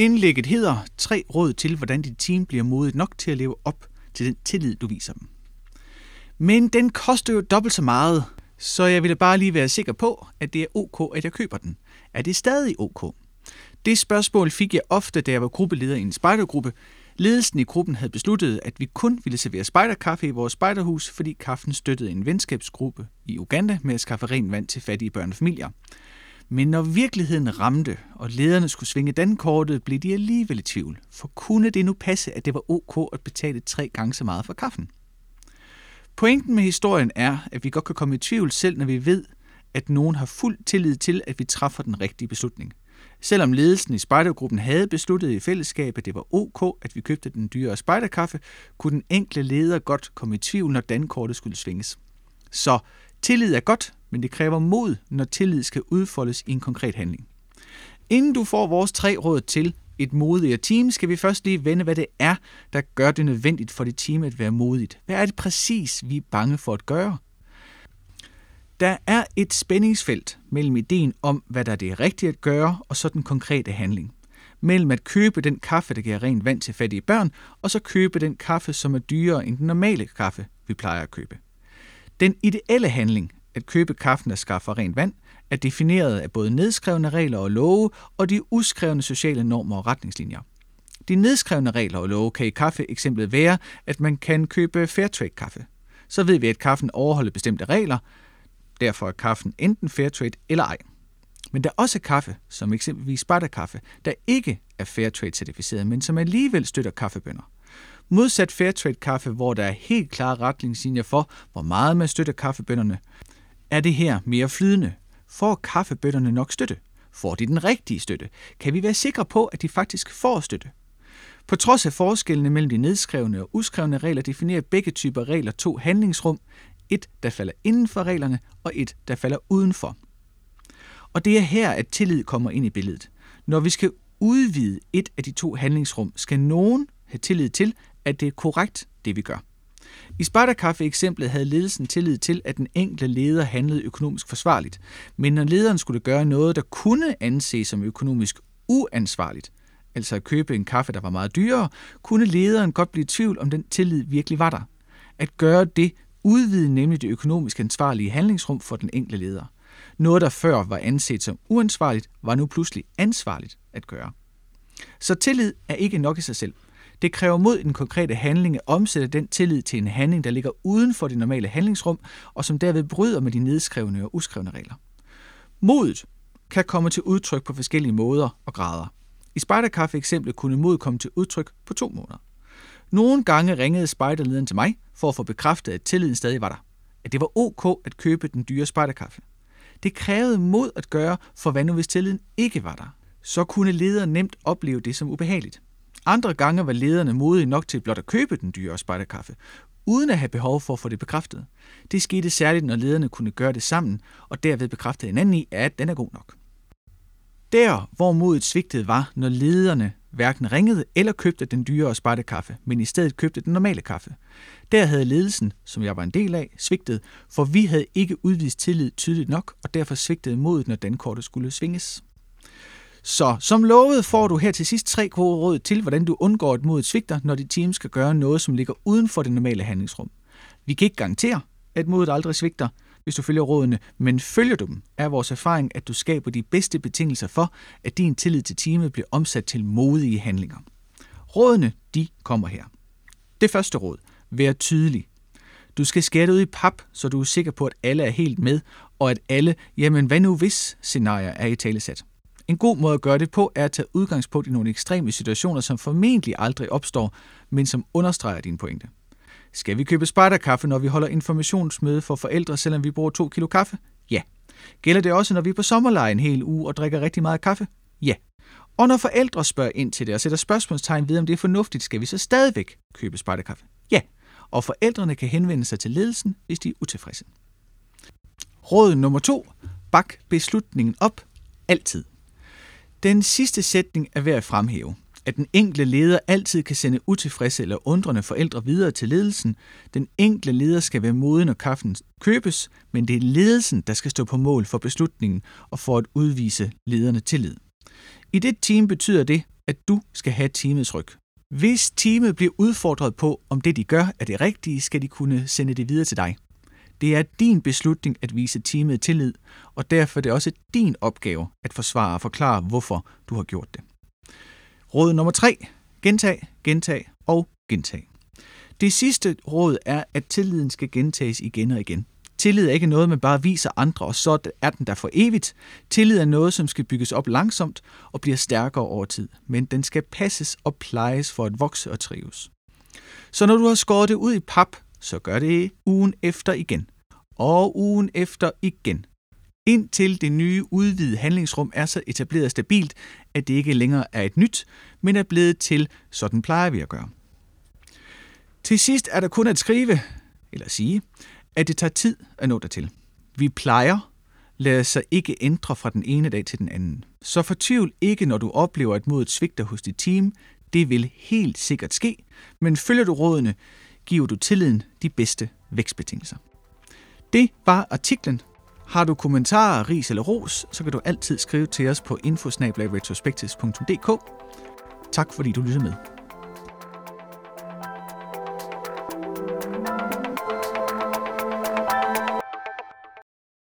Indlægget hedder tre råd til, hvordan dit team bliver modigt nok til at leve op til den tillid, du viser dem. Men den koster jo dobbelt så meget, så jeg ville bare lige være sikker på, at det er ok, at jeg køber den. Er det stadig ok? Det spørgsmål fik jeg ofte, da jeg var gruppeleder i en spejdergruppe. Ledelsen i gruppen havde besluttet, at vi kun ville servere spejderkaffe i vores spejderhus, fordi kaffen støttede en venskabsgruppe i Uganda med at skaffe rent vand til fattige børnefamilier. Men når virkeligheden ramte, og lederne skulle svinge dankortet, blev de alligevel i tvivl. For kunne det nu passe, at det var ok at betale tre gange så meget for kaffen? Pointen med historien er, at vi godt kan komme i tvivl selv, når vi ved, at nogen har fuld tillid til, at vi træffer den rigtige beslutning. Selvom ledelsen i spejdergruppen havde besluttet i fællesskab, at det var ok, at vi købte den dyre spejderkaffe, kunne den enkle leder godt komme i tvivl, når dankortet skulle svinges. Så tillid er godt, men det kræver mod, når tillid skal udfoldes i en konkret handling. Inden du får vores tre råd til et modigere team, skal vi først lige vende, hvad det er, der gør det nødvendigt for dit team at være modigt. Hvad er det præcis, vi er bange for at gøre? Der er et spændingsfelt mellem ideen om, hvad der er det rigtige at gøre, og så den konkrete handling. Mellem at købe den kaffe, der giver rent vand til fattige børn, og så købe den kaffe, som er dyrere end den normale kaffe, vi plejer at købe. Den ideelle handling, at købe kaffen, der skaffer rent vand, er defineret af både nedskrevne regler og love og de uskrevne sociale normer og retningslinjer. De nedskrevne regler og love kan i kaffe eksemplet være, at man kan købe Fairtrade kaffe. Så ved vi, at kaffen overholder bestemte regler, derfor er kaffen enten Fairtrade eller ej. Men der er også kaffe, som eksempelvis kaffe, der ikke er Fairtrade-certificeret, men som alligevel støtter kaffebønder. Modsat Fairtrade-kaffe, hvor der er helt klare retningslinjer for, hvor meget man støtter kaffebønderne, er det her mere flydende. Får kaffebønderne nok støtte? Får de den rigtige støtte? Kan vi være sikre på, at de faktisk får støtte? På trods af forskellene mellem de nedskrevne og uskrevne regler, definerer begge typer regler to handlingsrum. Et, der falder inden for reglerne, og et, der falder udenfor. Og det er her, at tillid kommer ind i billedet. Når vi skal udvide et af de to handlingsrum, skal nogen have tillid til, at det er korrekt, det vi gør. I Spartakaffe-eksemplet havde ledelsen tillid til, at den enkelte leder handlede økonomisk forsvarligt. Men når lederen skulle gøre noget, der kunne anses som økonomisk uansvarligt, altså at købe en kaffe, der var meget dyrere, kunne lederen godt blive i tvivl, om den tillid virkelig var der. At gøre det udvide nemlig det økonomisk ansvarlige handlingsrum for den enkelte leder. Noget, der før var anset som uansvarligt, var nu pludselig ansvarligt at gøre. Så tillid er ikke nok i sig selv. Det kræver mod i den konkrete handling at omsætte den tillid til en handling, der ligger uden for det normale handlingsrum, og som derved bryder med de nedskrevne og uskrevne regler. Modet kan komme til udtryk på forskellige måder og grader. I spejderkaffe-eksemplet kunne mod komme til udtryk på to måder. Nogle gange ringede spejderlederen til mig for at få bekræftet, at tilliden stadig var der. At det var ok at købe den dyre spejderkaffe. Det krævede mod at gøre, for hvad nu hvis tilliden ikke var der? Så kunne lederen nemt opleve det som ubehageligt. Andre gange var lederne modige nok til blot at købe den dyre spejderkaffe, uden at have behov for at få det bekræftet. Det skete særligt, når lederne kunne gøre det sammen, og derved bekræftede hinanden i, at den er god nok. Der, hvor modet svigtede, var, når lederne hverken ringede eller købte den dyre spejderkaffe, men i stedet købte den normale kaffe. Der havde ledelsen, som jeg var en del af, svigtet, for vi havde ikke udvist tillid tydeligt nok, og derfor svigtede modet, når dankortet skulle svinges. Så som lovet får du her til sidst tre gode råd til, hvordan du undgår et modet svigter, når dit team skal gøre noget, som ligger uden for det normale handlingsrum. Vi kan ikke garantere, at modet aldrig svigter, hvis du følger rådene, men følger du dem, er vores erfaring, at du skaber de bedste betingelser for, at din tillid til teamet bliver omsat til modige handlinger. Rådene, de kommer her. Det første råd. Vær tydelig. Du skal skære det ud i pap, så du er sikker på, at alle er helt med, og at alle, jamen hvad nu hvis, scenarier er i talesat. En god måde at gøre det på er at tage udgangspunkt i nogle ekstreme situationer, som formentlig aldrig opstår, men som understreger din pointe. Skal vi købe spejderkaffe, når vi holder informationsmøde for forældre, selvom vi bruger to kilo kaffe? Ja. Gælder det også, når vi er på sommerleje en hel uge og drikker rigtig meget kaffe? Ja. Og når forældre spørger ind til det og sætter spørgsmålstegn ved, om det er fornuftigt, skal vi så stadigvæk købe spejderkaffe? Ja. Og forældrene kan henvende sig til ledelsen, hvis de er utilfredse. Råd nummer to. Bak beslutningen op altid. Den sidste sætning er værd at fremhæve, at den enkelte leder altid kan sende utilfredse eller undrende forældre videre til ledelsen. Den enkelte leder skal være moden, når kaffen købes, men det er ledelsen, der skal stå på mål for beslutningen og for at udvise lederne tillid. I det team betyder det, at du skal have teamets ryg. Hvis teamet bliver udfordret på, om det de gør er det rigtige, skal de kunne sende det videre til dig. Det er din beslutning at vise teamet tillid, og derfor er det også din opgave at forsvare og forklare, hvorfor du har gjort det. Råd nummer 3. Gentag, gentag og gentag. Det sidste råd er, at tilliden skal gentages igen og igen. Tillid er ikke noget, man bare viser andre, og så er den der for evigt. Tillid er noget, som skal bygges op langsomt og bliver stærkere over tid. Men den skal passes og plejes for at vokse og trives. Så når du har skåret det ud i pap, så gør det ugen efter igen. Og ugen efter igen. Indtil det nye udvidede handlingsrum er så etableret stabilt, at det ikke længere er et nyt, men er blevet til, sådan plejer vi at gøre. Til sidst er der kun at skrive, eller sige, at det tager tid at nå dertil. Vi plejer, lader sig ikke ændre fra den ene dag til den anden. Så fortvivl ikke, når du oplever, at modet svigter hos dit team. Det vil helt sikkert ske, men følger du rådene, giver du tilliden de bedste vækstbetingelser. Det var artiklen. Har du kommentarer, ris eller ros, så kan du altid skrive til os på infosnablaretrospectives.dk. Tak fordi du lyttede med.